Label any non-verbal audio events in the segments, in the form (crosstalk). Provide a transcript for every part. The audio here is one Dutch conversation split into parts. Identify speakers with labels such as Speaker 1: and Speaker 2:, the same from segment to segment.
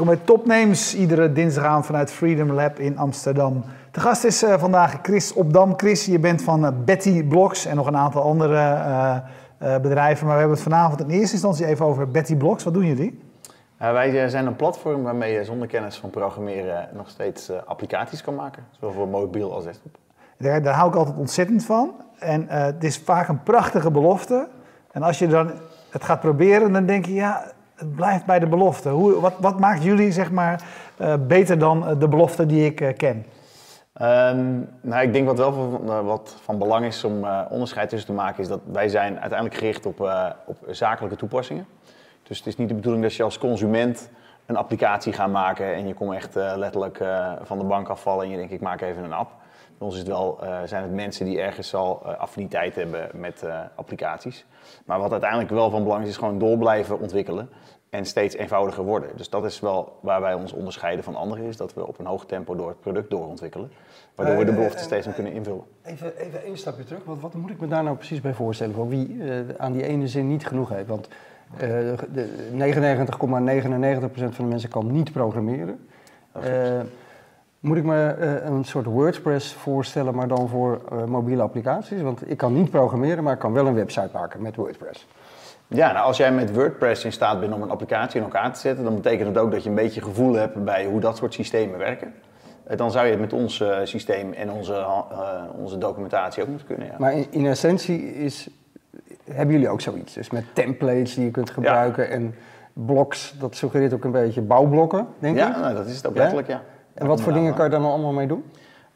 Speaker 1: Welkom bij Topnames, iedere dinsdagavond vanuit Freedom Lab in Amsterdam. De gast is uh, vandaag Chris Opdam. Chris, je bent van uh, Betty Blocks en nog een aantal andere uh, bedrijven. Maar we hebben het vanavond in eerste instantie even over Betty Blocks. Wat doen jullie?
Speaker 2: wij zijn een platform waarmee je zonder kennis van programmeren nog steeds applicaties kan maken. Zowel voor mobiel als desktop.
Speaker 1: Daar, daar hou ik altijd ontzettend van. En het is vaak een prachtige belofte. En als je dan het gaat proberen, dan denk je, ja, het blijft bij de belofte. Hoe, wat, wat maakt jullie zeg maar, uh, beter dan de belofte die ik uh, ken?
Speaker 2: Um, nou, ik denk wat wel van, wat van belang is om onderscheid tussen te maken, is dat wij zijn uiteindelijk gericht op, op zakelijke toepassingen. Dus het is niet de bedoeling dat je als consument een applicatie gaat maken en je komt echt letterlijk van de bank afvallen en je denkt ik maak even een app. Bij ons is het wel, zijn het mensen die ergens al affiniteit hebben met applicaties. Maar wat uiteindelijk wel van belang is, is gewoon door blijven ontwikkelen en steeds eenvoudiger worden. Dus dat is wel waar wij ons onderscheiden van anderen, is dat we op een hoog tempo door het product doorontwikkelen. Waardoor we de belofte steeds aan kunnen invullen.
Speaker 3: Even, even één stapje terug, wat, wat moet ik me daar nou precies bij voorstellen voor wie aan die ene zin niet genoeg heeft? Want 99,99% ,99 van de mensen kan niet programmeren. Moet ik me een soort WordPress voorstellen, maar dan voor mobiele applicaties? Want ik kan niet programmeren, maar ik kan wel een website maken met WordPress.
Speaker 2: Ja, nou als jij met WordPress in staat bent om een applicatie in elkaar te zetten, dan betekent het ook dat je een beetje gevoel hebt bij hoe dat soort systemen werken. Uh, dan zou je het met ons systeem en onze, onze documentatie ook moeten kunnen. Ja.
Speaker 3: Maar in, in, essentie is, hebben jullie ook zoiets? Dus met templates die je kunt gebruiken ja. en blocks, dat suggereert ook een beetje bouwblokken, denk
Speaker 2: ja,
Speaker 3: ik?
Speaker 2: Ja, nou, dat is het ook letterlijk, ja.
Speaker 3: En wat voor dingen kan je daar dan allemaal mee doen?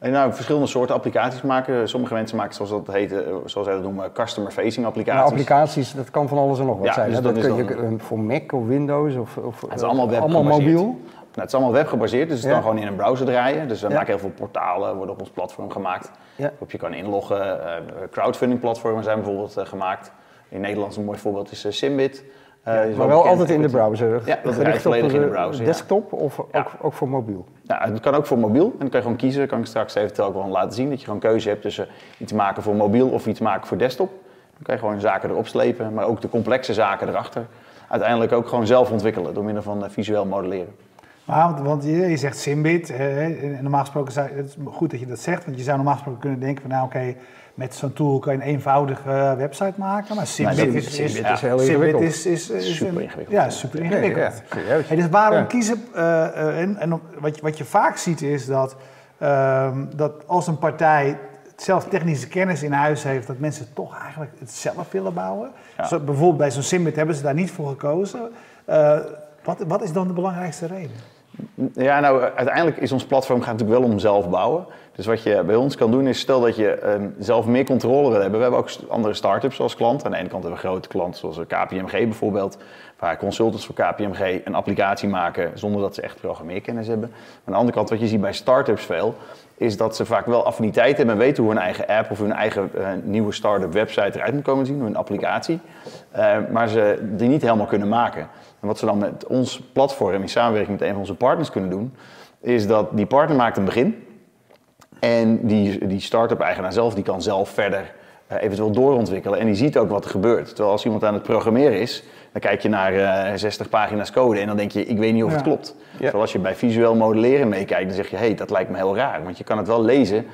Speaker 2: En nou, verschillende soorten applicaties maken. Sommige mensen maken, zoals dat heet, zoals zij dat noemen, customer-facing applicaties.
Speaker 3: Nou, applicaties, dat kan van alles en nog wat ja, zijn. Dus dat, kun je voor Mac of Windows of, of
Speaker 2: het is allemaal, web
Speaker 3: allemaal mobiel.
Speaker 2: Nou, het is allemaal webgebaseerd, dus het ja. kan gewoon in een browser draaien. Dus we ja. maken heel veel portalen, worden op ons platform gemaakt. Ja. Waarop je kan inloggen. Crowdfunding platformen zijn bijvoorbeeld gemaakt. In Nederland een mooi voorbeeld is Simbit.
Speaker 3: Uh, maar wel altijd in de browser.
Speaker 2: Ja, dat draait volledig in de browser.
Speaker 3: Desktop ja. of ook, ook, voor mobiel?
Speaker 2: Ja, het kan ook voor mobiel. En dan kan je gewoon kiezen. kan ik straks eventueel ook wel laten zien. Dat je gewoon keuze hebt tussen iets maken voor mobiel of iets maken voor desktop. Dan kan je gewoon zaken erop slepen, maar ook de complexe zaken erachter. Uiteindelijk ook gewoon zelf ontwikkelen door middel van uh, visueel modelleren.
Speaker 1: Maar, want je, je zegt Simbit. Eh, normaal gesproken zou, het is goed dat je dat zegt. Want je zou normaal gesproken kunnen denken van nou oké, okay, met zo'n tool kan je een eenvoudige website maken. Maar Simbit, is, is,
Speaker 3: is, heel ingewikkeld.
Speaker 1: Is, is, is,
Speaker 2: super ingewikkeld.
Speaker 1: Ja, super ingewikkeld. Ja, ja. Hey, dus waarom kiezen... Uh, en, en wat, je, wat je vaak ziet is dat, uh, dat als een partij zelf technische kennis in huis heeft, dat mensen toch eigenlijk het zelf willen bouwen. Zo, bijvoorbeeld bij zo'n Simbit hebben ze daar niet voor gekozen. Uh, wat, wat is dan de belangrijkste reden?
Speaker 2: Ja, nou, uiteindelijk is ons platform gaat natuurlijk wel om zelf bouwen. Dus wat je bij ons kan doen is, stel dat je um, zelf meer controle wil hebben. We hebben ook andere start-ups als klant. Aan de ene kant hebben we grote klanten zoals KPMG bijvoorbeeld, waar consultants voor KPMG een applicatie maken zonder dat ze echt programmeerkennis hebben. Aan de andere kant, wat je ziet bij start-ups veel, is dat ze vaak wel affiniteit hebben en weten hoe hun eigen app of hun eigen uh, nieuwe start-up website eruit moet komen zien, hun applicatie. Uh, maar ze die niet helemaal kunnen maken. En wat ze dan met ons platform in samenwerking met een van onze partners kunnen doen, is dat die partner maakt een begin. En die, die start-up eigenaar zelf, die kan zelf verder uh, eventueel doorontwikkelen. En die ziet ook wat er gebeurt. Terwijl als iemand aan het programmeren is, dan kijk je naar uh, 60 pagina's code en dan denk je, ik weet niet of het ja. klopt. Ja. Terwijl als je bij visueel modelleren meekijkt, dan zeg je, hé, hey, dat lijkt me heel raar. Want je kan het wel lezen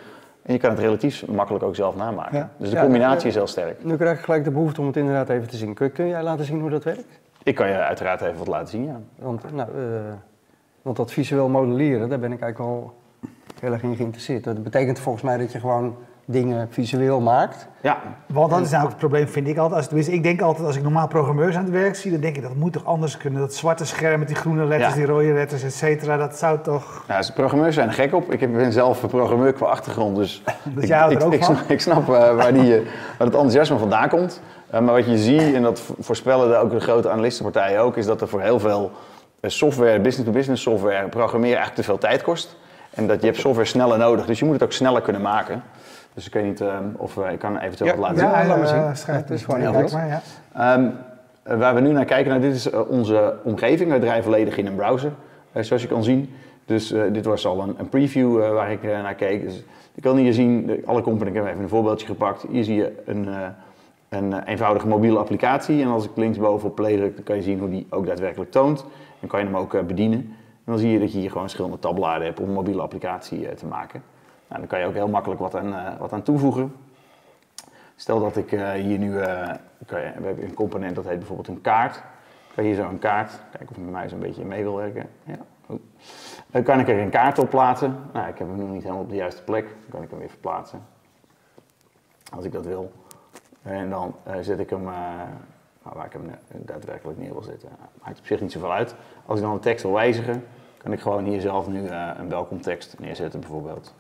Speaker 2: en je kan het relatief makkelijk ook zelf namaken. Ja. Dus de combinatie is heel sterk.
Speaker 3: Nu krijg ik gelijk de behoefte om het inderdaad even te zien. Kun, kun jij laten zien hoe dat werkt?
Speaker 2: Ik kan je uiteraard even wat laten zien, ja.
Speaker 3: Want, nou, uh, want dat visueel modelleren, daar ben ik eigenlijk wel heel erg in geïnteresseerd. Dat betekent volgens mij dat je gewoon dingen visueel maakt.
Speaker 1: Ja, want dat is nou het probleem, vind ik altijd. Als, tenminste, ik denk altijd, als ik normaal programmeurs aan het werk zie, dan denk ik dat moet toch anders kunnen. Dat zwarte scherm met die groene letters, ja. die rode letters, et cetera, dat zou toch...
Speaker 2: Ja, dus programmeurs zijn er gek op. Ik ben zelf programmeur qua achtergrond, dus, (laughs)
Speaker 1: dus
Speaker 2: ik,
Speaker 1: jij er ook
Speaker 2: ik,
Speaker 1: van?
Speaker 2: ik, ik snap uh, waar, die, uh, waar het enthousiasme vandaan komt. Uh, maar wat je ziet, en dat voorspellen de, ook de grote analistenpartijen ook, is dat er voor heel veel software, business-to-business software, programmeren eigenlijk te veel tijd kost. En dat je hebt software sneller nodig, dus je moet het ook sneller kunnen maken. Dus ik weet niet uh, of uh, ik kan eventueel
Speaker 3: ja,
Speaker 2: wat laten
Speaker 3: ja,
Speaker 2: zien.
Speaker 3: laat maar zien.
Speaker 1: Schrijf,
Speaker 3: het is gewoon
Speaker 2: heel
Speaker 3: heel
Speaker 2: goed.
Speaker 3: goed.
Speaker 1: Ja.
Speaker 2: Um, waar we nu naar kijken, nou, dit is onze omgeving. We draaien volledig in een browser, zoals je kan zien. Dus dit was al een, een preview waar ik naar keek. Dus je kan hier zien, alle componenten, ik heb even een voorbeeldje gepakt. Hier zie je een, een eenvoudige mobiele applicatie. En als ik linksboven op play druk, dan kan je zien hoe die ook daadwerkelijk toont. Dan kan je hem ook bedienen. En dan zie je dat je hier gewoon verschillende tabbladen hebt om een mobiele applicatie eh, te maken. Nou, dan kan je ook heel makkelijk wat aan, eh, wat aan toevoegen. Stel dat ik eh, hier nu, eh, kan we hebben een component dat heet bijvoorbeeld een kaart. Kan je hier zo een kaart, kijken of mijn muis een beetje mee wil werken. Ja. Dan kan ik er een kaart op plaatsen. Nou, ik heb hem nu niet helemaal op de juiste plek. Dan kan ik hem weer verplaatsen. Als ik dat wil. En dan eh, zet ik hem, eh, nou, waar ik hem daadwerkelijk neer wil zetten. Maakt op zich niet zoveel uit. Als ik dan de tekst wil wijzigen, kan ik gewoon hier zelf nu eh, een welkomtekst neerzetten bijvoorbeeld.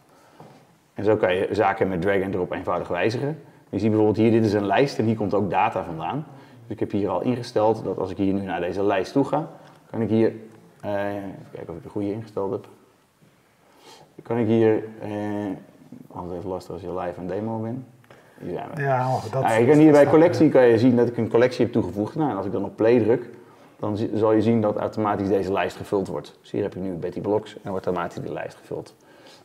Speaker 2: En zo kan je zaken met drag and drop eenvoudig wijzigen. Je ziet bijvoorbeeld hier, dit is een lijst en hier komt ook data vandaan. Dus ik heb hier al ingesteld dat als ik hier nu naar deze lijst toe ga, kan ik hier, eh, even kijken of ik de goede ingesteld heb. Kan ik hier, eh, altijd lastig als je live een demo bent. Hier zijn we.
Speaker 1: Ja, oh, dat
Speaker 2: Nou, kan hier bij collectie kan je zien dat ik een collectie heb toegevoegd. Nou, en als ik dan op play druk, dan zal je zien dat automatisch deze lijst gevuld wordt. Dus hier heb je nu Betty Blocks en wordt automatisch die lijst gevuld.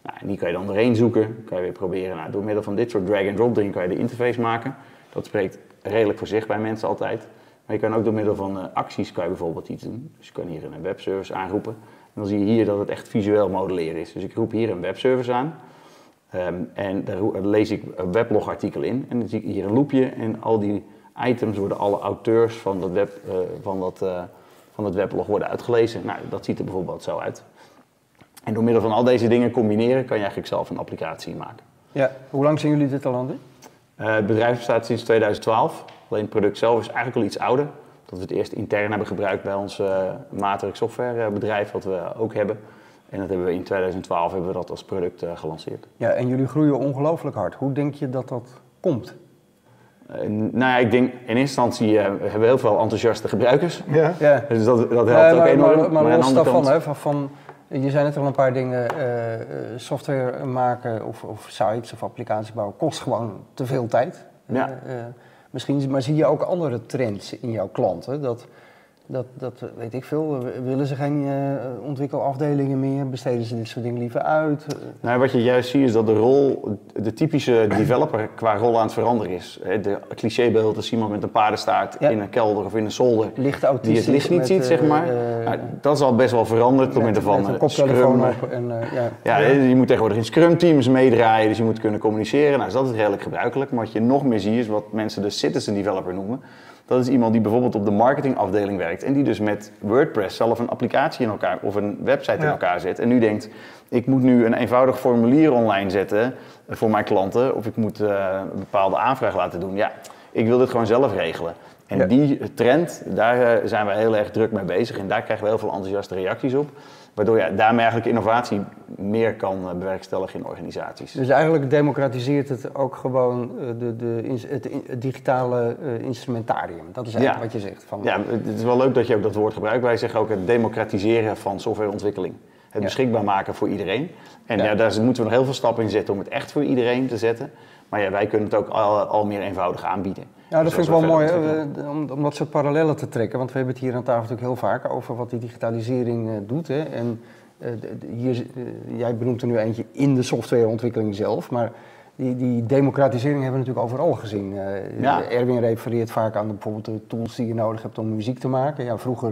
Speaker 2: Nou, en die kan je dan doorheen zoeken. Kan je weer proberen. Nou, door middel van dit soort drag-and-drop dingen kan je de interface maken. Dat spreekt redelijk voor zich bij mensen altijd. Maar je kan ook door middel van eh, acties kan je bijvoorbeeld iets doen. Dus je kan hier een webservice aanroepen. En dan zie je hier dat het echt visueel modelleren is. Dus ik roep hier een webservice aan. Ehm, en daar lees ik een weblogartikel in. En dan zie ik hier een loopje. En al die items worden alle auteurs van dat, web, eh, van dat, eh, van dat weblog worden uitgelezen. Nou, dat ziet er bijvoorbeeld zo uit. En door middel van al deze dingen combineren kan je eigenlijk zelf een applicatie maken.
Speaker 3: Ja, hoe lang zijn jullie dit al aan het doen?
Speaker 2: Eh, het bedrijf bestaat sinds 2012. Alleen het product zelf is eigenlijk al iets ouder. Dat we het eerst intern hebben gebruikt bij ons eh Matrix softwarebedrijf, wat we ook hebben. En dat hebben we in 2012 hebben we dat als product eh, gelanceerd.
Speaker 3: Ja, en jullie groeien ongelooflijk hard. Hoe denk je dat dat komt?
Speaker 2: Eh, nou ja, ik denk in eerste instantie eh, we hebben heel veel enthousiaste gebruikers.
Speaker 1: Ja.
Speaker 3: Ja,
Speaker 2: Dus dat, dat helpt
Speaker 3: Ja,
Speaker 2: ook
Speaker 3: maar,
Speaker 2: enorm.
Speaker 3: maar, maar
Speaker 2: de
Speaker 3: los daarvan,
Speaker 2: kant-
Speaker 3: hè, van, van, je zei net al een paar dingen, eh, eh, software maken of, of sites of applicaties bouwen kost gewoon te veel tijd.
Speaker 2: Ja.
Speaker 3: Misschien, maar zie je ook andere trends in jouw klanten? Dat, dat, dat eh, weet ik veel, willen ze geen eh, ontwikkelafdelingen meer? Besteden ze dit soort dingen liever uit? Eh,
Speaker 2: Nou, wat je juist ziet is dat de rol, de typische developer qua rol aan het veranderen is. De clichébeeld is iemand met een paardenstaart
Speaker 3: Ja.
Speaker 2: in een kelder of in een zolder.
Speaker 3: licht
Speaker 2: Die het licht niet ziet,
Speaker 3: eh,
Speaker 2: zeg maar.
Speaker 3: eh,
Speaker 2: Nou, dat is al best wel veranderd door middel van
Speaker 3: een
Speaker 2: eh, Scrum.
Speaker 3: op en eh, ja.
Speaker 2: Ja, hè, je moet tegenwoordig in Scrum teams meedraaien, dus je moet kunnen communiceren. Nou, dus dat is redelijk gebruikelijk. Maar wat je nog meer ziet is wat mensen de citizen developer noemen. Dat is iemand die bijvoorbeeld op de marketingafdeling werkt en die dus met WordPress zelf een applicatie in elkaar of een website in elkaar zet. En nu denkt, ik moet nu een eenvoudig formulier online zetten voor mijn klanten of ik moet eh, een bepaalde aanvraag laten doen. Ja, ik wil dit gewoon zelf regelen. En
Speaker 3: Ja.
Speaker 2: die trend, daar eh, zijn we heel erg druk mee bezig en daar krijgen we heel veel enthousiaste reacties op. Waardoor je daarmee eigenlijk innovatie meer kan eh, bewerkstelligen in organisaties.
Speaker 3: Dus eigenlijk democratiseert het ook gewoon eh, de, de, het, het digitale eh, instrumentarium. Dat is eigenlijk
Speaker 2: Ja.
Speaker 3: wat je zegt. Van,
Speaker 2: Ja, het is wel leuk dat je ook dat woord gebruikt. Wij zeggen ook het democratiseren van softwareontwikkeling. Het
Speaker 3: Ja.
Speaker 2: beschikbaar maken voor iedereen. En
Speaker 3: Ja.
Speaker 2: ja. daar moeten we nog heel veel stappen in zetten om het echt voor iedereen te zetten. Maar ja, wij kunnen het ook al, al meer eenvoudig aanbieden.
Speaker 3: Ja, dat
Speaker 2: Dus
Speaker 3: vind ik wel
Speaker 2: we
Speaker 3: mooi om, om dat soort parallellen te trekken. Want we hebben het hier aan tafel natuurlijk heel vaak over wat die digitalisering eh, doet. Hè. En eh, hier, eh, jij benoemt er nu eentje in de softwareontwikkeling zelf. Maar die, die democratisering hebben we natuurlijk overal gezien.
Speaker 2: Ja.
Speaker 3: Erwin refereert vaak aan de, bijvoorbeeld de tools die je nodig hebt om muziek te maken. Ja, vroeger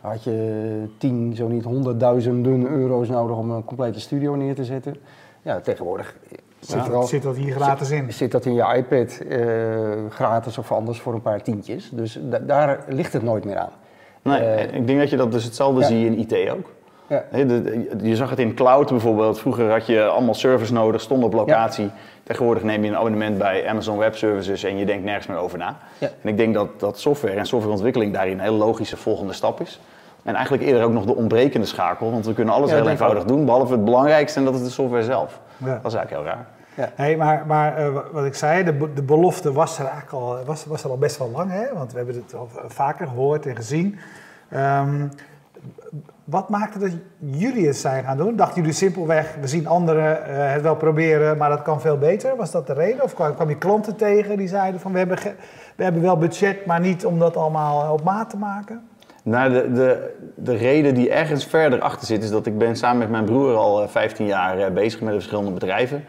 Speaker 3: had je tien, zo niet honderdduizenden euro's nodig om een complete studio neer te zetten. Ja, tegenwoordig zit er
Speaker 1: Ja,
Speaker 3: al
Speaker 1: zit dat hier gratis in?
Speaker 3: zit dat in je iPad eh, gratis of anders voor een paar tientjes. Dus da- daar ligt het nooit meer aan.
Speaker 2: Nee,
Speaker 3: Eh,
Speaker 2: ik denk dat je dat dus hetzelfde
Speaker 3: ja.
Speaker 2: zie je in IT ook.
Speaker 3: Ja.
Speaker 2: Hè, de- de- je zag het in cloud bijvoorbeeld. Vroeger had je allemaal servers nodig, stonden op locatie. Tegenwoordig neem je een abonnement bij Amazon Web Services en je denkt nergens meer over na.
Speaker 3: Ja.
Speaker 2: En ik denk dat, dat software en softwareontwikkeling daarin een hele logische volgende stap is. En eigenlijk eerder ook nog de ontbrekende schakel, want we kunnen alles
Speaker 3: Ja,
Speaker 2: heel eenvoudig doen, behalve het belangrijkste en dat is de software zelf.
Speaker 1: Ja.
Speaker 2: Dat is eigenlijk heel raar.
Speaker 1: Hey, maar maar eh, wat ik zei, de, de belofte was er eigenlijk al, was, was er al best wel lang, hè? want we hebben het al vaker gehoord en gezien. Ehm, wat maakte dat jullie het zijn gaan doen? Dachten jullie simpelweg, we zien anderen eh, het wel proberen, maar dat kan veel beter? Was dat de reden? Of kwam, kwam je klanten tegen die zeiden van we hebben, ge- we hebben wel budget, maar niet om dat allemaal eh, op maat te maken?
Speaker 2: Nou, de, de, de reden die ergens verder achter zit, is dat ik ben samen met mijn broer al eh, 15 jaar eh, bezig met de verschillende bedrijven.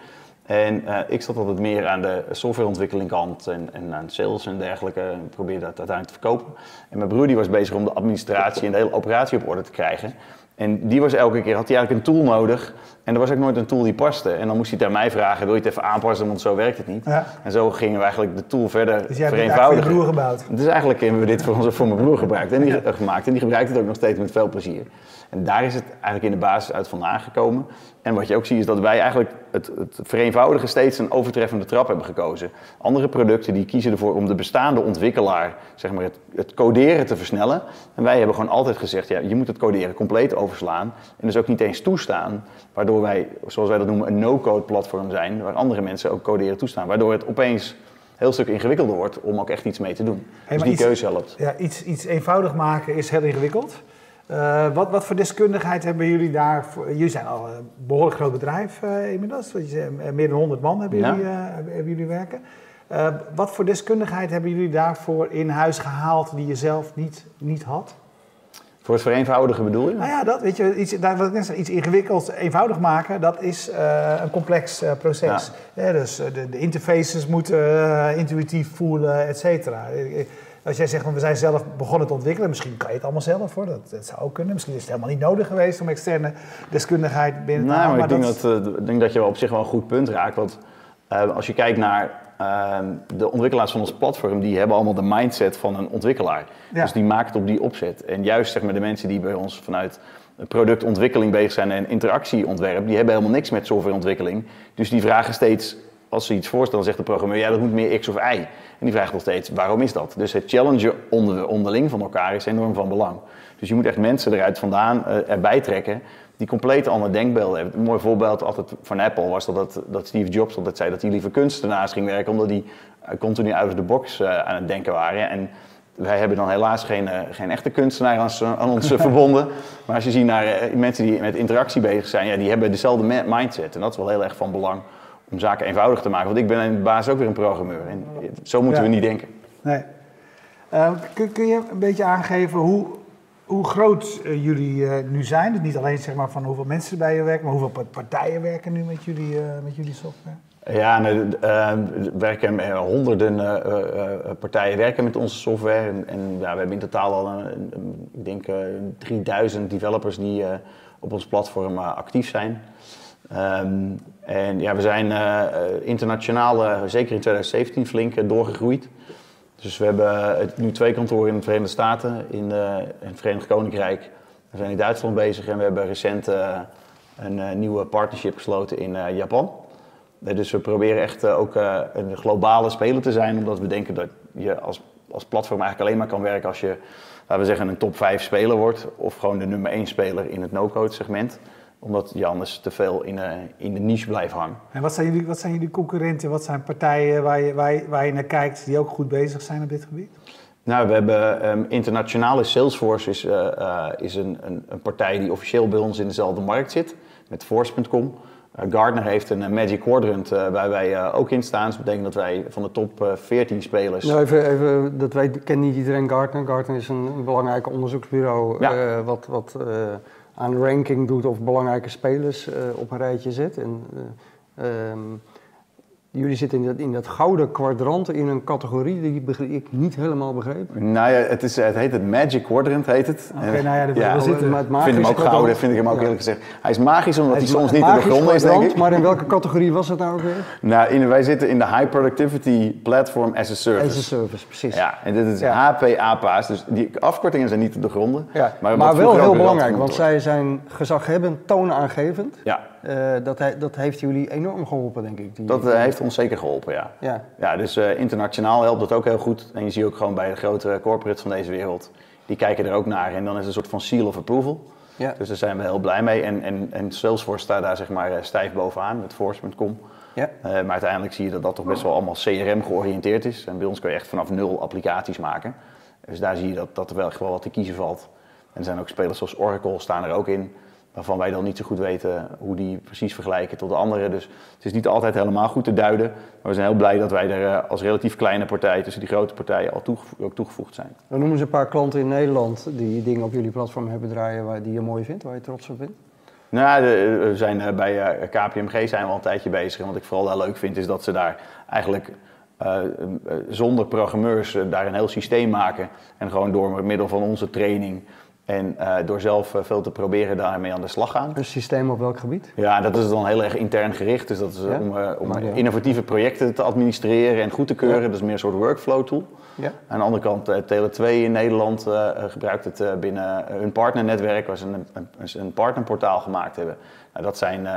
Speaker 2: En eh, ik zat altijd meer aan de softwareontwikkeling kant en, en aan sales en dergelijke. En probeerde dat uiteindelijk te verkopen. En mijn broer die was bezig om de administratie en de hele operatie op orde te krijgen. En die was elke keer, had hij eigenlijk een tool nodig. En er was ook nooit een tool die paste. En dan moest hij het aan mij vragen, wil je het even aanpassen, want zo werkt het niet.
Speaker 1: Ja.
Speaker 2: En zo gingen we eigenlijk de tool verder
Speaker 1: Dus jij
Speaker 2: vereenvoudigen.
Speaker 1: broer gebouwd.
Speaker 2: Dus eigenlijk hebben we dit voor, onze, voor mijn broer gebruikt en die, gemaakt. En die gebruikt het ook nog steeds met veel plezier. En daar is het eigenlijk in de basis uit vandaan gekomen. En wat je ook ziet is dat wij eigenlijk het, het vereenvoudigen steeds een overtreffende trap hebben gekozen. Andere producten die kiezen ervoor om de bestaande ontwikkelaar zeg maar, het, het coderen te versnellen. En wij hebben gewoon altijd gezegd, ja, je moet het coderen compleet overslaan. En dus ook niet eens toestaan. Waardoor wij, zoals wij dat noemen, een no-code platform zijn. Waar andere mensen ook coderen toestaan. Waardoor het opeens een heel stuk ingewikkelder wordt om ook echt iets mee te doen.
Speaker 1: Hey,
Speaker 2: dus die
Speaker 1: iets-
Speaker 2: keuze helpt.
Speaker 1: Ja, iets, iets eenvoudig maken is heel ingewikkeld. Eh, wat, wat voor deskundigheid hebben jullie daar? Voor? Jullie zijn al een behoorlijk groot bedrijf eh, inmiddels. Je eh, meer dan 100 man hebben
Speaker 2: Ja.
Speaker 1: jullie, hebben, jullie werken. Wat voor deskundigheid hebben jullie daarvoor in huis gehaald die je zelf niet, niet had?
Speaker 2: Voor het vereenvoudigen bedoel je?
Speaker 1: Nou ja, dat, weet je, iets, daar, wat ik net zei, iets ingewikkelds eenvoudig maken, dat is een complex proces. Ja, dus eh, de, de interfaces moeten intuïtief voelen, et cetera. Als jij zegt, van, we zijn zelf begonnen te ontwikkelen, misschien kan je het allemaal zelf hoor, dat, dat zou ook kunnen. Misschien is het helemaal niet nodig geweest om externe deskundigheid binnen te
Speaker 2: Nou,
Speaker 1: halen.
Speaker 2: maar ik denk dat, ik denk dat je wel op zich wel een goed punt raakt. Want eh, als je kijkt naar eh, de ontwikkelaars van ons platform, die hebben allemaal de mindset van een ontwikkelaar.
Speaker 1: Ja.
Speaker 2: Dus die maken het op die opzet. En juist zeg maar, de mensen die bij ons vanuit productontwikkeling bezig zijn en interactieontwerp, die hebben helemaal niks met softwareontwikkeling. Dus die vragen steeds, als ze iets voorstellen, zegt de programmeur, ja dat moet meer X of Y. En die vraagt nog steeds, waarom is dat? Dus het challengen onder, onderling van elkaar is enorm van belang. Dus je moet echt mensen eruit vandaan eh, erbij trekken die compleet andere denkbeelden hebben. Een mooi voorbeeld altijd van Apple was dat, dat, dat Steve Jobs altijd zei dat hij liever kunstenaars ging werken, omdat die eh, continu out of the box eh, aan het denken waren. En wij hebben dan helaas geen, geen echte kunstenaar aan, ons- aan ons (laughs) verbonden. Maar als je ziet naar mensen die met interactie bezig zijn, ja, die hebben dezelfde mindset. En dat is wel heel erg van belang om zaken eenvoudig te maken. Want ik ben in de basis ook weer een programmeur. En zo moeten
Speaker 1: Ja.
Speaker 2: we niet denken.
Speaker 1: Nee. Eh, kun, kun je een beetje aangeven hoe, hoe groot eh, jullie eh, nu zijn? Dus niet alleen zeg maar, van hoeveel mensen bij je werken, maar hoeveel pa- partijen werken nu met jullie, eh, met jullie software?
Speaker 2: Ja, nee, d- eh, er werken honderden partijen werken met onze software. En, en ja, we hebben in totaal al, ik denk, eh 3000 developers die op ons platform actief zijn. Ehm, en ja, we zijn eh, eh, internationaal, eh, zeker in 2017, flink doorgegroeid. Dus we hebben nu twee kantoren in de Verenigde Staten, in, in het Verenigd Koninkrijk. We zijn in Duitsland bezig en we hebben recent een nieuwe partnership gesloten in Japan. Dus we proberen echt ook een globale speler te zijn, omdat we denken dat je als, als platform eigenlijk alleen maar kan werken als je, laten we zeggen, een top 5 speler wordt. Of gewoon de nummer 1 speler in het no-code segment. Omdat je anders te veel in, eh, in de niche blijft hangen.
Speaker 1: En wat zijn jullie, wat zijn jullie concurrenten? Wat zijn partijen waar je, waar, je, waar je naar kijkt die ook goed bezig zijn op dit gebied?
Speaker 2: Nou, we hebben ehm, internationale Salesforce is, eh, eh, is een, een, een partij die officieel bij ons in dezelfde markt zit, met Force.com. Eh, Gartner heeft een Magic Quadrant eh, waar wij eh, ook in staan. Dus dat betekent dat wij van de top eh, 14 spelers...
Speaker 3: Nou, even, even, dat weet, kent niet iedereen Gartner. Gartner is een, een belangrijk onderzoeksbureau
Speaker 2: Ja.
Speaker 3: eh, wat, wat eh, aan ranking doet of belangrijke spelers eh, op een rijtje zet. En, eh, ehm, jullie zitten in dat, in dat gouden kwadrant in een categorie die ik niet helemaal begreep.
Speaker 2: Nou ja, het, is, het heet het Magic Quadrant, heet het.
Speaker 1: Oké, nou ja, dat-
Speaker 2: ja,
Speaker 1: zitten-
Speaker 3: Maar het
Speaker 2: ik vind hem ook gouden, vind ik hem ook
Speaker 3: Ja.
Speaker 2: eerlijk gezegd. Hij is magisch omdat hij, soms niet te
Speaker 3: magisch
Speaker 2: doorgronden is, denk ik.
Speaker 3: Maar in welke categorie was het nou ook weer? (laughs)
Speaker 2: Nou, in, wij zitten in de High Productivity Platform as a Service.
Speaker 3: As a service, precies.
Speaker 2: Ja, en dit is
Speaker 3: Ja.
Speaker 2: HPAPA's, dus die afkortingen zijn niet te doorgronden.
Speaker 3: Ja,
Speaker 2: maar
Speaker 3: maar, wel heel belangrijk, want zij zijn gezaghebbend, toonaangevend.
Speaker 2: Ja,
Speaker 3: Eh, dat, dat heeft jullie enorm geholpen, denk ik. Die,
Speaker 2: dat eh, heeft ons zeker geholpen, ja.
Speaker 3: ja.
Speaker 2: Ja, dus eh, internationaal helpt dat ook heel goed. En je ziet ook gewoon bij de grote corporates van deze wereld, die kijken er ook naar. En dan is het een soort van seal of approval.
Speaker 3: Ja.
Speaker 2: Dus daar zijn we heel blij mee. En, en, en Salesforce staat daar zeg maar stijf bovenaan met Force.com.
Speaker 3: Ja.
Speaker 2: Maar uiteindelijk zie je dat dat toch best wel allemaal CRM georiënteerd is. En bij ons kun je echt vanaf nul applicaties maken. Dus daar zie je dat, dat er wel echt wel wat te kiezen valt. En er zijn ook spelers zoals Oracle staan er ook in. Waarvan wij dan niet zo goed weten hoe die precies vergelijken tot de anderen. Dus het is niet altijd helemaal goed te duiden. Maar we zijn heel blij dat wij er eh, als relatief kleine partij tussen die grote partijen al toegevo- ook toegevoegd zijn.
Speaker 3: Dan noemen ze een paar klanten in Nederland die dingen op jullie platform hebben draaien waar, die je mooi vindt, waar je trots op bent.
Speaker 2: Nou, we zijn eh, bij eh, KPMG zijn we al een tijdje bezig. En wat ik vooral wel leuk vind is dat ze daar eigenlijk zonder programmeurs daar een heel systeem maken. En gewoon door middel van onze training En uh, door zelf uh, veel te proberen daarmee aan de slag gaan.
Speaker 3: Een systeem op welk gebied?
Speaker 2: Ja, dat is dan heel erg intern gericht. Dus dat is ja? om, uh, om innovatieve projecten te administreren en goed te keuren. Ja. Dat is meer een soort workflow tool. Ja. Aan de andere kant, Tele2 in Nederland gebruikt het binnen hun partnernetwerk, waar ze een, een, een partnerportaal gemaakt hebben. Nou, dat zijn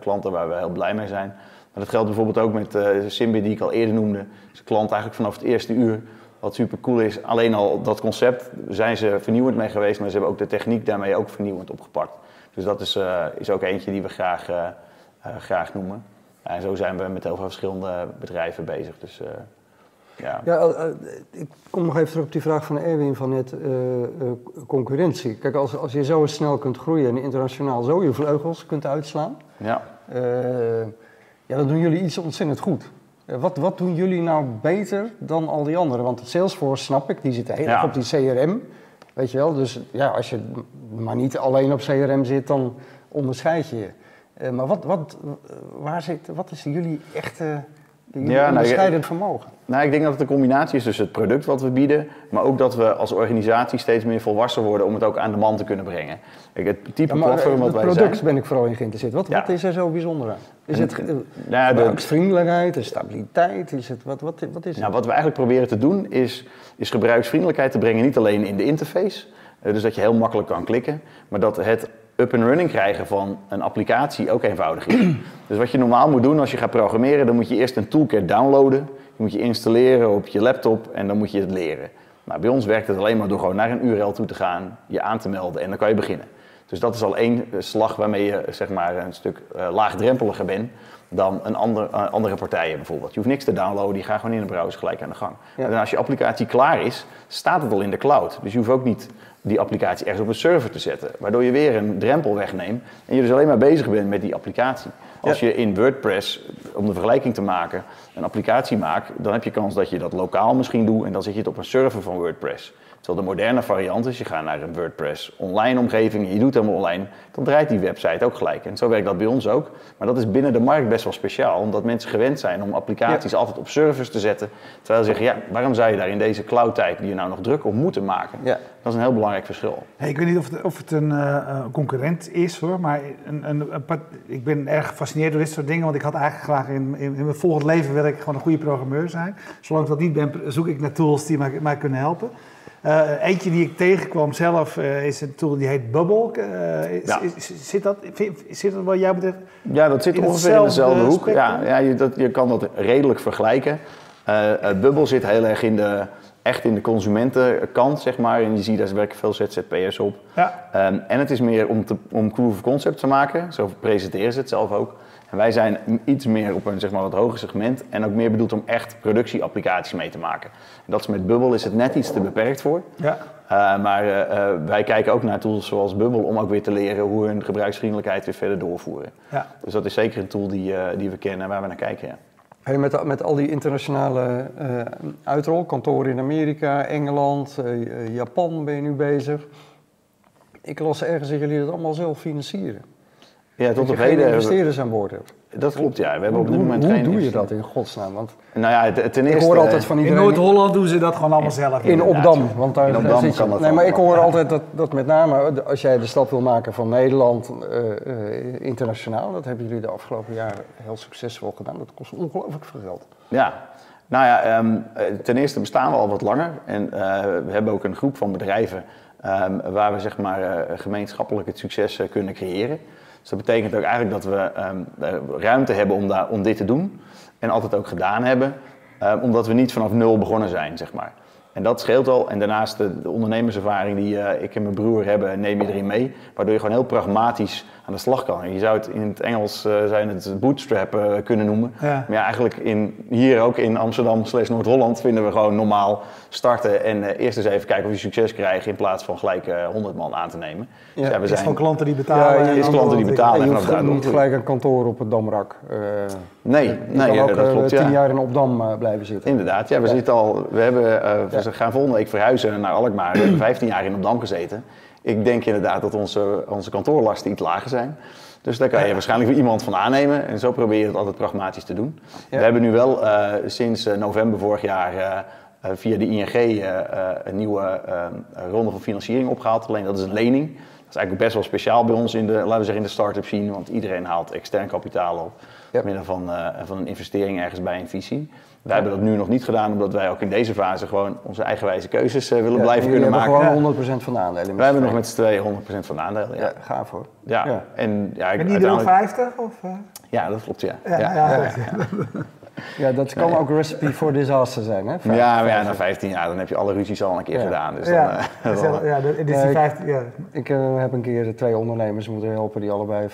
Speaker 2: klanten waar we heel blij mee zijn. Maar dat geldt bijvoorbeeld ook met Simbi, die ik al eerder noemde. is een klant eigenlijk vanaf het eerste uur wat super cool is, alleen al dat concept zijn ze vernieuwend mee geweest, maar ze hebben ook de techniek daarmee ook vernieuwend opgepakt. Dus dat is, uh, is ook eentje die we graag, uh, uh, graag noemen. En zo zijn we met heel veel verschillende bedrijven bezig. Dus, ja.
Speaker 3: ja ik kom nog even terug op die vraag van Erwin van net concurrentie. Kijk, als, als je zo snel kunt groeien en internationaal zo je vleugels kunt uitslaan, ja. ja, dan doen jullie iets ontzettend goed. Wat, wat doen jullie nou beter dan al die anderen? Want Salesforce, snap ik, die zitten heel erg op die CRM. Weet je wel? Dus ja, als je maar niet alleen op CRM zit, dan onderscheid je je. Uh, maar wat, wat, waar zit, wat is jullie echte ja, onderscheidend nou, vermogen?
Speaker 2: Nou, ik denk dat het een combinatie is tussen het product wat we bieden, maar ook dat we als organisatie steeds meer volwassen worden om het ook aan de man te kunnen brengen.
Speaker 3: Kijk, het type ja, platform wat wij zijn... Product ben ik vooral in geïnteresseerd. Wat, wat is er zo bijzonder aan? Is het de gebruiksvriendelijkheid, de stabiliteit? Is het, wat, wat, wat is het?
Speaker 2: Nou, wat we eigenlijk proberen te doen is, is gebruiksvriendelijkheid te brengen, niet alleen in de interface, uh, dus dat je heel makkelijk kan klikken, maar dat het up and running krijgen van een applicatie ook eenvoudig (clears throat) dus wat je normaal moet doen als je gaat programmeren, dan moet je eerst een toolkit downloaden, die moet je installeren op je laptop en dan moet je het leren. Nou, bij ons werkt het alleen maar door gewoon naar een URL toe te gaan, je aan te melden en dan kan je beginnen. Dus dat is al één eh, slag waarmee je zeg maar, een stuk uh, laagdrempeliger bent dan een ander, uh, andere partijen bijvoorbeeld. Je hoeft niks te downloaden, die gaan gewoon in de browser gelijk aan de gang. En als je applicatie klaar is, staat het al in de cloud. Dus je hoeft ook niet die applicatie ergens op een server te zetten. Waardoor je weer een drempel wegneemt en je dus alleen maar bezig bent met die applicatie. Als je in WordPress, om de vergelijking te maken, een applicatie maakt, dan heb je kans dat je dat lokaal misschien doet en dan zet je het op een server van WordPress. Terwijl de moderne variant is, je gaat naar een WordPress online omgeving en je doet helemaal online, dan draait die website ook gelijk. En zo werkt dat bij ons ook. Maar dat is binnen de markt best wel speciaal, omdat mensen gewend zijn om applicaties altijd op servers te zetten. Terwijl ze zeggen, ja, waarom zou je daar in deze cloud-tijd die je nou nog druk op moeten maken? Ja. Dat is een heel belangrijk verschil.
Speaker 1: Hey, ik weet niet of het, of het een uh, concurrent is hoor, maar een, een, een, ik ben erg gefascineerd door dit soort dingen, want ik had eigenlijk graag in, in, in mijn volgend leven wil ik gewoon een goede programmeur zijn. Zolang ik dat niet ben, zoek ik naar tools die mij, mij kunnen helpen. Uh, eentje die ik tegenkwam zelf uh, is een tool die heet Bubble. Uh, is, ja. is, zit, dat, zit dat wat jou betreft?
Speaker 2: Ja, dat zit ongeveer in dezelfde hoek. Ja, ja je, dat, je kan dat redelijk vergelijken. Bubble zit heel erg in de, echt in de consumentenkant, zeg maar. En je ziet, daar werken veel ZZP'ers op. Ja. Um, en het is meer om, te, om proof of concept te maken. Zo presenteren ze het zelf ook. En wij zijn iets meer op een zeg maar, wat hoger segment en ook meer bedoeld om echt productieapplicaties mee te maken. En dat is met Bubble is het net iets te beperkt voor. Ja. Uh, maar uh, wij kijken ook naar tools zoals Bubble om ook weer te leren hoe hun gebruiksvriendelijkheid weer verder doorvoeren. Ja. Dus dat is zeker een tool die, die we kennen en waar we naar kijken. Ja.
Speaker 3: Hey, met, met al die internationale uitrol, kantoren in Amerika, Engeland, Japan ben je nu bezig. Ik las ergens dat jullie dat allemaal zelf financieren.
Speaker 2: Ja, tot
Speaker 3: op heden. investeerders aan boord hebt.
Speaker 2: Dat klopt, ja. We hebben op dit moment
Speaker 3: hoe, hoe doe je dat in godsnaam? Want
Speaker 2: nou ja, ten eerste,
Speaker 3: ik hoor altijd van
Speaker 1: iedereen... In Noord-Holland doen ze dat gewoon allemaal zelf.
Speaker 3: In Opdam. Want daar, in Opdam zit je. Nee, maar ik hoor altijd dat, dat met name als jij de stap wil maken van Nederland uh, uh, internationaal, dat hebben jullie de afgelopen jaren heel succesvol gedaan. Dat kost ongelooflijk veel geld.
Speaker 2: Ja, nou ja, um, ten eerste bestaan we al wat langer en uh, we hebben ook een groep van bedrijven um, waar we zeg maar gemeenschappelijk het succes kunnen creëren. Dus dat betekent ook eigenlijk dat we um, ruimte hebben om, daar, dit te doen. En altijd ook gedaan hebben. Um, omdat we niet vanaf nul begonnen zijn, zeg maar. En dat scheelt al. En daarnaast de, de ondernemerservaring die uh, ik en mijn broer hebben, neem je erin mee. Waardoor je gewoon heel pragmatisch aan de slag kan. Je zou het in het Engels uh, zijn het bootstrap uh, kunnen noemen. Ja. Maar ja, eigenlijk in, hier ook in Amsterdam slash Noord-Holland vinden we gewoon normaal starten. En eerst eens even kijken of je succes krijgt in plaats van gelijk 100 man aan te nemen.
Speaker 1: Ja, dus ja, we zijn, van klanten die betalen.
Speaker 2: Ja, is klanten die betalen.
Speaker 3: En je hoeft niet gelijk een kantoor op het Damrak.
Speaker 2: nee,
Speaker 3: je
Speaker 2: nee,
Speaker 3: kan ook
Speaker 2: dat klopt,
Speaker 3: tien jaar in Opdam blijven zitten.
Speaker 2: Inderdaad, ja, we zitten al, we hebben, we gaan volgende week verhuizen naar Alkmaar. We hebben (clears throat) 15 jaar in Opdam gezeten. Ik denk inderdaad dat onze, onze kantoorlasten iets lager zijn. Dus daar kan je waarschijnlijk weer iemand van aannemen. En zo probeer je het altijd pragmatisch te doen. We hebben nu wel uh, sinds uh, november vorig jaar uh, via de ING een nieuwe ronde van financiering opgehaald. Alleen dat is een lening. Dat is eigenlijk best wel speciaal bij ons in de, laten we zeggen, in de start-up scene. Want iedereen haalt extern kapitaal op. Ja. Middel van, van een investering ergens bij een visie. Wij hebben dat nu nog niet gedaan, omdat wij ook in deze fase gewoon onze eigenwijze keuzes uh, willen blijven kunnen maken.
Speaker 3: We hebben gewoon 100% van de aandelen.
Speaker 2: Wij hebben nog met z'n tweeën 100% van de aandelen. Ja, ja
Speaker 3: gaaf hoor.
Speaker 2: Ja. En, ja,
Speaker 1: en die er 50? Of, uh...
Speaker 2: Ja, dat klopt, ja.
Speaker 1: ja,
Speaker 3: ja, (laughs) dat kan ook een recipe voor disaster zijn, hè?
Speaker 2: Vijf, ja, maar ja, na 15 jaar dan heb je alle ruzies al een keer gedaan. Dus
Speaker 1: ja,
Speaker 2: dan,
Speaker 1: uh, (laughs) dan, ja, dus die 15, ja.
Speaker 3: Ik uh, heb een keer twee ondernemers moeten helpen die allebei 50%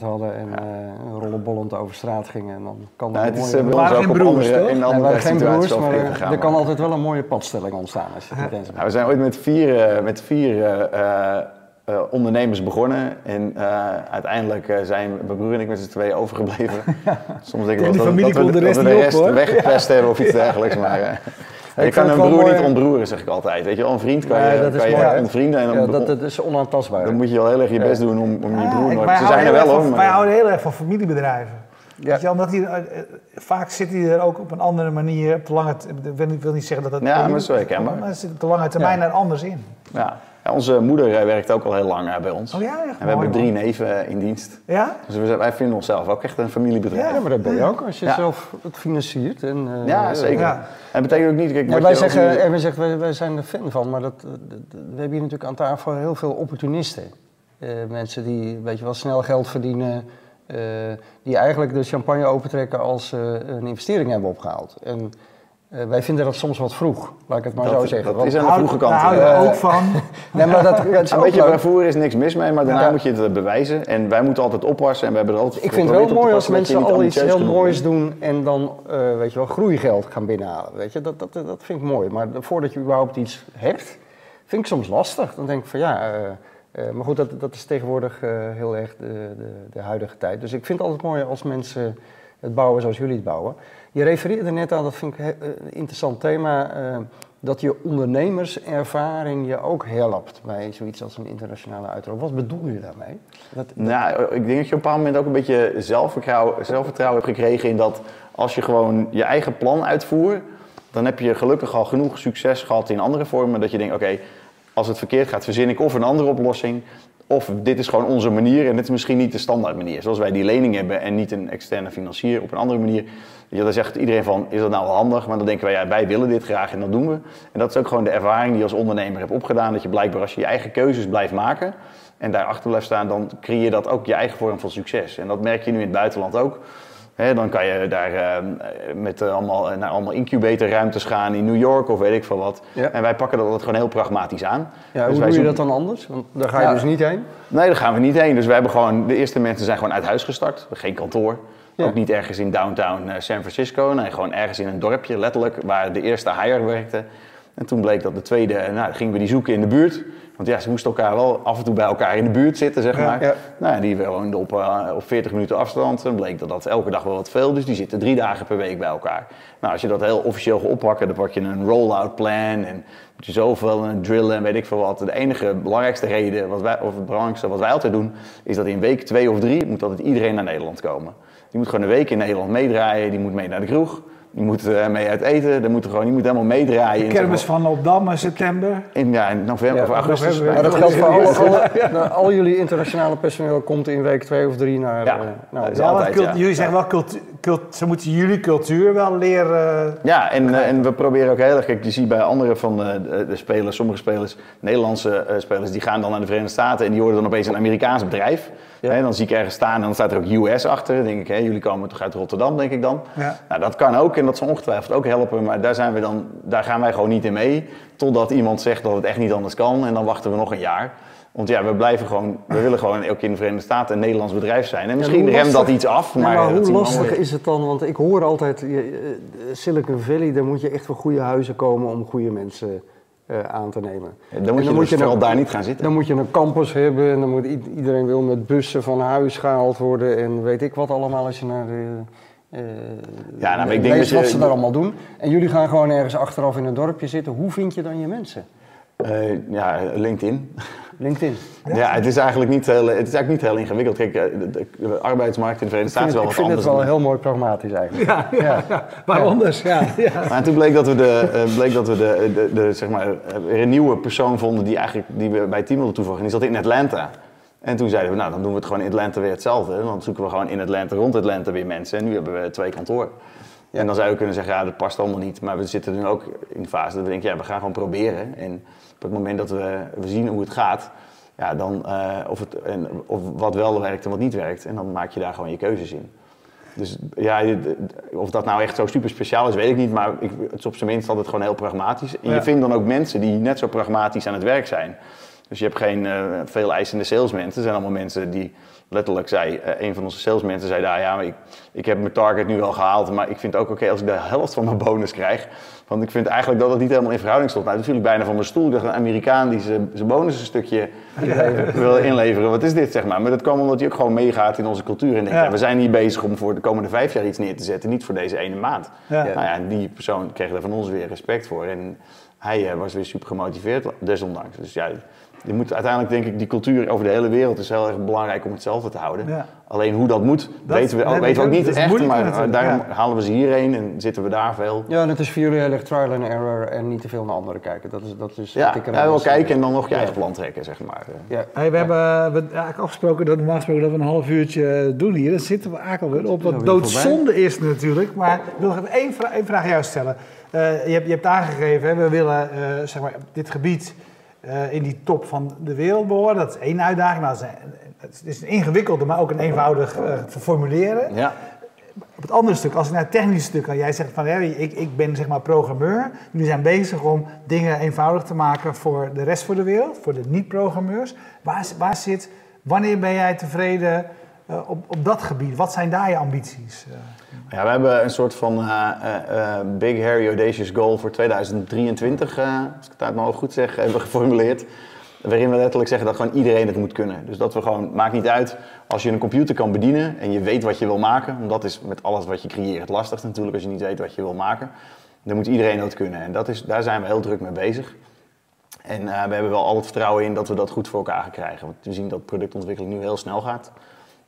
Speaker 3: hadden en ja. uh, rollenbollend over straat gingen. En dan kan
Speaker 2: nou, het is
Speaker 3: mooie...
Speaker 2: bij ons ook
Speaker 1: broers,
Speaker 2: andere, in andere
Speaker 3: nee, geen broers, maar
Speaker 2: gegaan,
Speaker 3: er kan altijd wel een mooie padstelling ontstaan als je het
Speaker 2: nou, We zijn ooit met vier, met vier uh, ondernemers begonnen. En uh, uiteindelijk uh, zijn mijn broer en ik met z'n tweeën overgebleven. (laughs) Soms denk ik wel dat, dat, we, de rest, de rest weggepest ja. hebben of iets (laughs) dergelijks. Maar je kan een broer mooi... niet ontbroeren, zeg ik altijd. Weet je wel, een vriend kan je, kan je ontvrienden. En dan,
Speaker 3: ja, dat, dat, is onaantastbaar.
Speaker 2: Dan moet je wel heel erg je best doen om, om je broer nooit... Ze zijn er wel hoor.
Speaker 1: Wij houden heel erg van familiebedrijven. Ja. Je, omdat die, vaak zit hij er ook op een andere manier op de lange termijn. Ik wil niet zeggen dat dat.
Speaker 2: Ja, maar zo herkenbaar.
Speaker 1: Maar zit op de lange termijn er anders in.
Speaker 2: Ja. Ja, onze moeder werkt ook al heel lang bij ons.
Speaker 1: Oh ja, echt
Speaker 2: en we hebben drie neven in dienst.
Speaker 1: Ja?
Speaker 2: Dus we, wij vinden onszelf ook echt een familiebedrijf.
Speaker 3: Ja, maar dat ben je ook als je zelf het financiert. En,
Speaker 2: uh, ja, zeker. Ja. En dat betekent ook niet... Kijk,
Speaker 3: ja, wij, zeggen, nu... wij, zeggen, wij, wij, zijn er fan van, maar dat, dat, we hebben hier natuurlijk aan tafel heel veel opportunisten. Uh, mensen die weet je wel, snel geld verdienen, uh, die eigenlijk de champagne opentrekken als ze een investering hebben opgehaald. En, uh, wij vinden dat soms wat vroeg, laat ik het maar
Speaker 2: dat,
Speaker 3: zo zeggen.
Speaker 2: Dat is aan de vroege kant. Daar
Speaker 1: hou je uh, ook van. (laughs) (laughs)
Speaker 3: nee, maar dat, dat is
Speaker 2: een beetje vervoer is niks mis mee, maar daarna ja. moet je het bewijzen. En wij moeten altijd oppassen en we hebben er altijd
Speaker 3: Ik vind het wel mooi als mensen al iets heel moois doen en dan, uh, weet je wel, groeigeld gaan binnenhalen. Weet je, dat, dat, dat vind ik mooi. Maar voordat je überhaupt iets hebt, vind ik soms lastig. Dan denk ik van ja, uh, maar goed, dat, dat is tegenwoordig heel erg de, de, de huidige tijd. Dus ik vind het altijd mooi als mensen het bouwen zoals jullie het bouwen. Je refereerde net aan, dat vind ik een interessant thema, uh, dat je ondernemerservaring je ook helpt bij zoiets als een internationale uitrol. Wat bedoel je daarmee?
Speaker 2: Dat. Nou, ik denk dat je op een bepaald moment ook een beetje zelfvertrouwen, hebt gekregen in dat als je gewoon je eigen plan uitvoert, dan heb je gelukkig al genoeg succes gehad in andere vormen dat je denkt, oké, als het verkeerd gaat, verzin ik of een andere oplossing. Of dit is gewoon onze manier en dit is misschien niet de standaard manier. Zoals wij die lening hebben en niet een externe financier op een andere manier. Ja, dan zegt iedereen van, is dat nou wel handig? Maar dan denken wij, ja, wij willen dit graag en dat doen we. En dat is ook gewoon de ervaring die je als ondernemer hebt opgedaan. Dat je blijkbaar als je je eigen keuzes blijft maken en daarachter blijft staan, dan creëer je dat ook je eigen vorm van succes. En dat merk je nu in het buitenland ook. He, dan kan je daar uh, met uh, allemaal, naar allemaal incubatorruimtes gaan in New York of weet ik veel wat. Ja. En wij pakken dat gewoon heel pragmatisch aan.
Speaker 3: Ja, dus hoe doe je dat dan anders? Want daar ga je ja. dus niet heen?
Speaker 2: Nee, daar gaan we niet heen. Dus wij hebben gewoon, de eerste mensen zijn gewoon uit huis gestart. Geen kantoor. Ja. Ook niet ergens in downtown uh, San Francisco. Nee, gewoon ergens in een dorpje, letterlijk, waar de eerste hire werkte. En toen bleek dat de tweede, nou, gingen we die zoeken in de buurt. Want ja, ze moesten elkaar wel af en toe bij elkaar in de buurt zitten, zeg maar. Ja, ja. Nou, die woonden op, uh, op 40 minuten afstand. En bleek dat dat elke dag wel wat veel, dus die zitten drie dagen per week bij elkaar. Nou, als je dat heel officieel gaat oppakken, dan pak je een rollout plan en moet je zoveel en drillen en weet ik veel wat. De enige belangrijkste reden, wat wij, of het belangrijkste wat wij altijd doen, is dat in week twee of drie moet altijd iedereen naar Nederland komen. Die moet gewoon een week in Nederland meedraaien, die moet mee naar de kroeg. Die moet uh, mee uit eten, die moet, gewoon, die moet helemaal meedraaien.
Speaker 1: De kermis van Opdam in september.
Speaker 2: In, ja, in november ja, of augustus.
Speaker 3: Maar dat geldt voor alle, (laughs) alle, ja. al jullie internationale personeel komt in week twee of drie naar...
Speaker 2: Ja,
Speaker 3: uh,
Speaker 2: nou, ja, altijd,
Speaker 1: Jullie zeggen wel, cult, cult, ze moeten jullie cultuur wel leren...
Speaker 2: Ja, en, uh, en we proberen ook heel erg... Kijk, je ziet bij andere van de, de spelers, sommige spelers, Nederlandse spelers, die gaan dan naar de Verenigde Staten en die worden dan opeens een Amerikaans bedrijf. Ja. Dan zie ik ergens staan en dan staat er ook US achter. Dan denk ik, hey, jullie komen toch uit Rotterdam, denk ik dan.
Speaker 1: Ja.
Speaker 2: Nou, dat kan ook en dat zal ongetwijfeld ook helpen. Maar daar, zijn we dan, daar gaan wij gewoon niet in mee. Totdat iemand zegt dat het echt niet anders kan. En dan wachten we nog een jaar. Want ja, we blijven gewoon, we willen gewoon ook in de Verenigde Staten een Nederlands bedrijf zijn. En misschien ja, remt dat iets af. Maar,
Speaker 3: ja, maar hoe lastig is het dan? Want ik hoor altijd, je, Silicon Valley, daar moet je echt voor goede huizen komen om goede mensen uh, aan te nemen.
Speaker 2: Ja, dan moet je, dan dus moet je vooral daar niet gaan zitten.
Speaker 3: Dan moet je een campus hebben en dan moet iedereen wil met bussen van huis gehaald worden en weet ik wat allemaal als je naar de... Uh,
Speaker 2: ja, nou, ik denk dat je,
Speaker 3: wat ze daar allemaal doen. En jullie gaan gewoon ergens achteraf in een dorpje zitten. Hoe vind je dan je mensen?
Speaker 2: Uh, ja, LinkedIn.
Speaker 3: LinkedIn.
Speaker 2: Ja, het is eigenlijk niet heel, het is eigenlijk niet heel ingewikkeld. Kijk, eh, de, de- de arbeidsmarkt in de Verenigde Staten is wel
Speaker 3: ik
Speaker 2: wat
Speaker 3: vind het
Speaker 2: anders.
Speaker 3: wel heel mooi pragmatisch eigenlijk.
Speaker 1: Ja, ja, ja. maar anders, ja. (laughs) ja.
Speaker 2: Maar toen bleek dat we, de, eh, bleek dat we de, de, de, zeg maar, een nieuwe persoon vonden die, eigenlijk, die we bij het team wilden toevoegen. En die zat in Atlanta. En toen zeiden we, nou dan doen we het gewoon in Atlanta weer hetzelfde. Dan zoeken we gewoon in Atlanta, rond Atlanta weer mensen. En nu hebben we twee kantoren. En dan zou je kunnen zeggen, ja dat past allemaal niet. Maar we zitten nu ook in de fase dat we denken, ja we gaan gewoon proberen. En op het moment dat we, we zien hoe het gaat, ja, dan, eh, of, het, en, of wat wel werkt en wat niet werkt. En dan maak je daar gewoon je keuzes in. Dus ja, of dat nou echt zo super speciaal is, weet ik niet. Maar ik, het is op zijn minst altijd gewoon heel pragmatisch. En
Speaker 1: Ja.
Speaker 2: je vindt dan ook mensen die net zo pragmatisch aan het werk zijn. Dus je hebt geen eh, veel eisende salesmensen. Er zijn allemaal mensen die letterlijk zei, eh, een van onze salesmensen zei daar, ja, maar ik, ik heb mijn target nu wel gehaald, maar ik vind het ook oké als ik de helft van mijn bonus krijg. Want ik vind eigenlijk dat het niet helemaal in verhouding stond. Nou, toen viel ik bijna van mijn stoel. Ik dacht, een Amerikaan die zijn bonus een stukje eh, wil inleveren. Wat is dit, zeg maar? Maar dat kwam omdat hij ook gewoon meegaat in onze cultuur. En denkt,
Speaker 1: Ja.
Speaker 2: ja, we zijn hier bezig om voor de komende vijf jaar iets neer te zetten, niet voor deze ene maand.
Speaker 1: Ja.
Speaker 2: Nou ja, en die persoon kreeg er van ons weer respect voor. En hij eh, was weer super gemotiveerd, desondanks. Dus ja, je moet uiteindelijk denk ik, die cultuur over de hele wereld is heel erg belangrijk om hetzelfde te houden.
Speaker 1: Ja.
Speaker 2: Alleen hoe dat moet,
Speaker 1: Dat
Speaker 2: weten we, weten we ook
Speaker 1: ook.
Speaker 2: niet
Speaker 1: Dat
Speaker 2: echt.
Speaker 1: moeilijk
Speaker 2: Maar
Speaker 1: natuurlijk,
Speaker 2: daarom
Speaker 1: ja.
Speaker 2: halen we ze hierheen en zitten we daar veel.
Speaker 3: Ja, en het is voor jullie heel erg trial and error en niet te veel naar anderen kijken. Dat is, dat is
Speaker 2: Ja,
Speaker 3: wat ik
Speaker 2: ja, wel kijken en dan nog je
Speaker 3: Ja.
Speaker 2: eigen plan trekken, zeg maar.
Speaker 3: Ja.
Speaker 1: Hey, we hebben we, eigenlijk afgesproken dat normaal gesproken dat we een half uurtje doen hier. Dan zitten we eigenlijk alweer op. Wat doodzonde is natuurlijk. Maar ik wil nog even één, vra één vraag aan jou stellen. Eh, je, hebt, je hebt aangegeven, hè, we willen eh, zeg maar, dit gebied eh, in die top van de wereld behoren. Dat is één uitdaging. Een- het is een ingewikkelde, maar ook een eenvoudig eh, te formuleren.
Speaker 2: Ja,
Speaker 1: Op het andere stuk, als ik naar het technische stuk ga, jij zegt van ja, ik, ik ben zeg maar programmeur. Jullie zijn bezig om dingen eenvoudig te maken voor de rest van de wereld, voor de niet-programmeurs. Waar, waar zit, wanneer ben jij tevreden eh, op, op dat gebied? Wat zijn daar je ambities? Eh,
Speaker 2: Ja, we hebben een soort van eh, Big Harry Audacious Goal voor 2023, eh, als ik het uit mijn goed zeg, (laughs) hebben geformuleerd. Waarin we letterlijk zeggen dat gewoon iedereen het moet kunnen. Dus dat we gewoon, maakt niet uit, als je een computer kan bedienen en je weet wat je wil maken. Want dat is met alles wat je creëert het lastigste natuurlijk, als je niet weet wat je wil maken. Dan moet iedereen dat kunnen. En dat is, daar zijn we heel druk mee bezig. En we hebben wel al het vertrouwen in dat we dat goed voor elkaar gaan krijgen. Want we zien dat productontwikkeling nu heel snel gaat.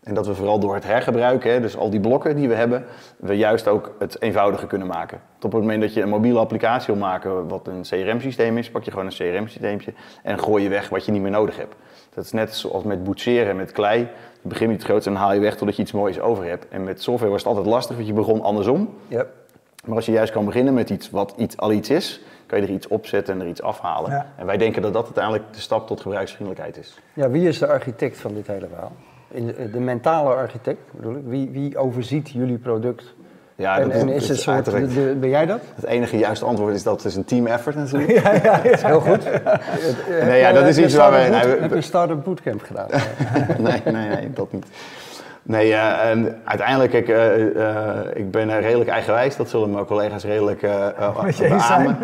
Speaker 2: En dat we vooral door het hergebruiken, hè, dus al die blokken die we hebben, we juist ook het eenvoudiger kunnen maken. Tot op het moment dat je een mobiele applicatie wil maken wat een CRM-systeem is, pak je gewoon een CRM-systeempje en gooi je weg wat je niet meer nodig hebt. Dat is net zoals met boetseren met klei. Je begint met het grootste en dan haal je weg totdat je iets moois over hebt. En met software was het altijd lastig, want je begon andersom.
Speaker 3: Ja.
Speaker 2: Maar als je juist kan beginnen met iets wat iets, al iets is, kan je er iets opzetten en er iets afhalen.
Speaker 1: Ja.
Speaker 2: En wij denken dat dat uiteindelijk de stap tot gebruiksvriendelijkheid is.
Speaker 3: ja, wie is de architect van dit hele verhaal? De, mentale architect bedoel ik. Wie, wie overziet jullie product?
Speaker 2: Ja,
Speaker 3: en,
Speaker 2: dat
Speaker 3: en
Speaker 2: dat
Speaker 3: is het soort,
Speaker 2: uiteraard-
Speaker 3: de- de- ben jij dat?
Speaker 2: Het enige juiste antwoord is dat het is een team effort natuurlijk.
Speaker 3: Heel goed.
Speaker 2: Nee, ja, dat is iets waar wij- we-
Speaker 3: Heb je start-up bootcamp gedaan? (laughs)
Speaker 2: nee, nee, nee, dat niet. Nee, eh, en uiteindelijk, ik, eh, eh, ik ben eh, redelijk eigenwijs. Dat zullen mijn collega's redelijk eh eh,
Speaker 1: zijn,
Speaker 2: beamen.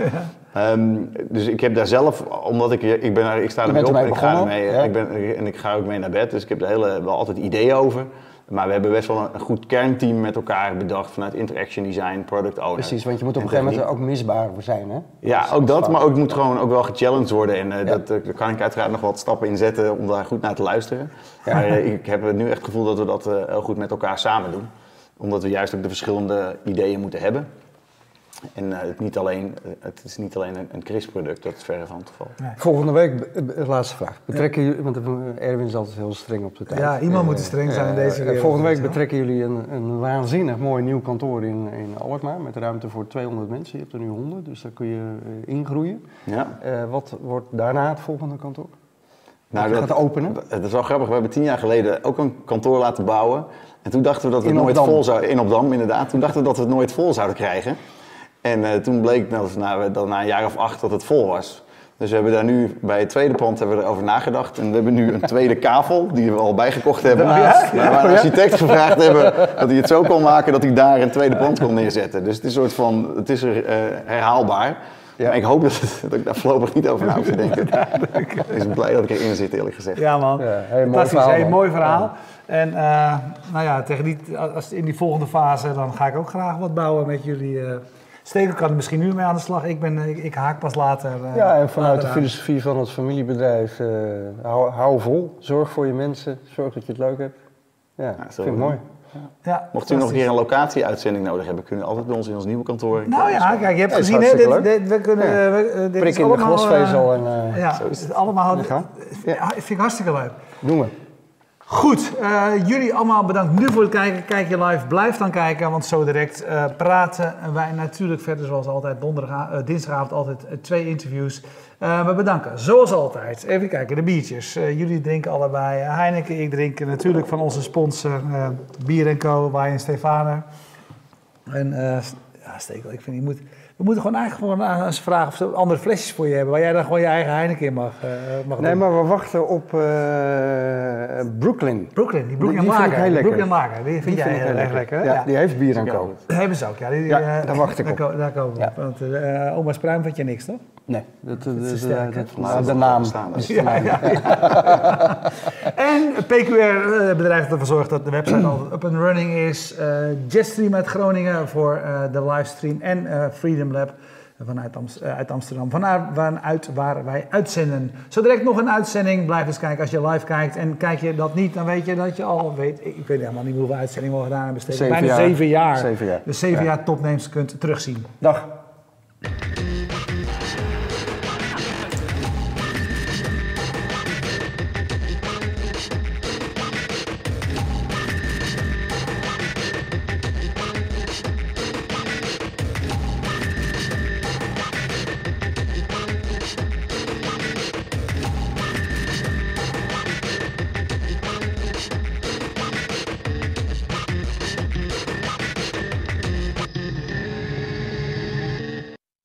Speaker 2: Ehm, dus ik heb daar zelf, omdat ik, ik, ben er, ik sta ermee op en ik, ga ermee,
Speaker 3: ja.
Speaker 2: ik ben, en ik ga ook mee naar bed. Dus ik heb er hele, wel altijd ideeën over. Maar we hebben best wel een, goed kernteam met elkaar bedacht vanuit interaction design, product owner.
Speaker 3: Precies, want je moet op een
Speaker 2: en
Speaker 3: gegeven moment
Speaker 2: techniek.
Speaker 3: ook misbaar zijn, hè?
Speaker 2: Ja, ook dat, maar ook moet gewoon ook wel gechallenged worden. En eh,
Speaker 3: Ja.
Speaker 2: dat, eh, daar kan ik uiteraard nog wat stappen in zetten om daar goed naar te luisteren. Maar eh, (laughs) ik heb nu echt het gevoel dat we dat heel goed met elkaar samen doen. Omdat we juist ook de verschillende ideeën moeten hebben. En eh, het, niet alleen, eh, het is niet alleen een, een CRIS-product, dat is verre van het geval.
Speaker 3: Volgende week, be- laatste vraag. Betrekken jullie, want eh, Erwin is altijd heel streng op de tijd.
Speaker 1: Ja, iemand
Speaker 3: Eh,
Speaker 1: moet streng zijn in
Speaker 3: eh,
Speaker 1: deze
Speaker 3: eh,
Speaker 1: wereld,
Speaker 3: Volgende week betrekken jullie een, een waanzinnig mooi nieuw kantoor in, in Alkmaar. Met ruimte voor 200 mensen. Je hebt er nu 100, dus daar kun je eh, ingroeien.
Speaker 2: Ja.
Speaker 3: Eh, wat wordt daarna het volgende kantoor?
Speaker 2: Nou,
Speaker 3: je gaat openen?
Speaker 2: Het is wel grappig. We hebben tien jaar geleden ook een kantoor laten bouwen. En toen dachten we dat we het
Speaker 3: In
Speaker 2: nooit
Speaker 3: Opdam.
Speaker 2: vol zouden... In Opdam, inderdaad. Toen dachten we dat we het nooit vol zouden krijgen. En eh, toen bleek dat na, dat na een jaar of acht dat het vol was. Dus we hebben daar nu, bij het tweede pand hebben we erover nagedacht. En we hebben nu een tweede kavel, die we al bijgekocht hebben.
Speaker 1: Ja?
Speaker 2: Waar we een architect gevraagd hebben dat hij het zo kon maken dat hij daar een tweede pand kon neerzetten. Dus het is een soort van, het is er, eh, herhaalbaar.
Speaker 3: Ja.
Speaker 2: Maar ik hoop dat, dat ik daar voorlopig niet over na hoef te denken. Ik ben blij dat ik erin zit, eerlijk gezegd.
Speaker 1: Ja man,
Speaker 3: Ja, hey, mooi
Speaker 1: fantastisch,
Speaker 3: verhaal,
Speaker 1: hey, mooi verhaal. En eh, nou ja, tegen die, als in die volgende fase, dan ga ik ook graag wat bouwen met jullie. eh. Stekel kan er misschien nu mee aan de slag. Ik, ben, ik, ik haak pas later. eh,
Speaker 3: Ja, en vanuit de filosofie van het familiebedrijf, eh, hou, hou vol, zorg voor je mensen, zorg dat je het leuk hebt. Ja, vind ik mooi.
Speaker 1: Ja,
Speaker 2: Mocht u nog een keer
Speaker 1: fantastisch.
Speaker 2: een locatie-uitzending nodig hebben, kunnen u altijd bij ons in ons nieuwe kantoor.
Speaker 1: Nou ja, kijk, je hebt
Speaker 3: Ja,
Speaker 1: gezien, hè,
Speaker 3: hartstikke
Speaker 1: dit, dit- we kunnen...
Speaker 3: Ja.
Speaker 1: we- eh, dit
Speaker 3: Prik
Speaker 1: is
Speaker 3: in de
Speaker 1: allemaal,
Speaker 3: glasvezel
Speaker 1: eh,
Speaker 3: en eh
Speaker 1: ja,
Speaker 2: Zo is
Speaker 1: het is allemaal...
Speaker 3: Ja.
Speaker 1: vind ik hartstikke leuk.
Speaker 3: doen we.
Speaker 1: Goed, eh, jullie allemaal bedankt nu voor het kijken. Kijk je live, blijf dan kijken, want zo direct eh, praten wij natuurlijk verder zoals altijd. Donderdag, eh, dinsdagavond altijd twee interviews. We bedanken, zoals altijd. Even kijken, de biertjes. Jullie drinken allebei Heineken. Ik drink natuurlijk van onze sponsor Bier Co, Wijn en Stefaner. En ja, Stekel, ik vind, je moet, we moeten gewoon eigenlijk gewoon aan ze vragen of ze andere flesjes voor je hebben, waar jij dan gewoon je eigen Heineken in mag, eh, mag
Speaker 3: Nee,
Speaker 1: doen.
Speaker 3: maar we wachten op eh, Brooklyn.
Speaker 1: Brooklyn, die Brooklyn
Speaker 3: Die vind ik
Speaker 1: Lager.
Speaker 3: heel
Speaker 1: die
Speaker 3: lekker.
Speaker 1: Brooklyn Lager, die vind
Speaker 3: Die
Speaker 1: jij
Speaker 3: vind
Speaker 1: heel erg lekker. hè?
Speaker 3: Ja,
Speaker 1: Ja.
Speaker 3: die heeft bier aan koop.
Speaker 1: Dat hebben ze ook, ja. Die,
Speaker 3: Ja,
Speaker 1: eh,
Speaker 3: daar wacht ik op.
Speaker 1: Daar, ko- daar komen we
Speaker 3: Ja.
Speaker 1: op. Want eh oma's pruim vind je niks, toch?
Speaker 3: Nee, dat, dat,
Speaker 1: is
Speaker 3: dat-
Speaker 1: sterk,
Speaker 2: het
Speaker 3: de naam.
Speaker 2: staan,
Speaker 3: is. (laughs) de.
Speaker 1: En PQR, het bedrijf dat ervoor zorgt dat de website altijd up and running is. Eh, Jetstream uit Groningen voor eh, de livestream. En eh, Freedom Lab vanuit Amst- eh, uit Amsterdam. Vanuit, vanuit waar wij uitzenden. Zo direct nog een uitzending. Blijf eens kijken als je live kijkt. En kijk je dat niet, dan weet je dat je al weet. Ik weet helemaal niet hoeveel uitzendingen we al gedaan hebben.
Speaker 3: Zeven
Speaker 1: Bijna
Speaker 3: jaar.
Speaker 1: zeven jaar.
Speaker 3: Zeven jaar.
Speaker 1: Dus zeven
Speaker 3: Ja.
Speaker 1: jaar topnames kunt terugzien.
Speaker 3: Dag.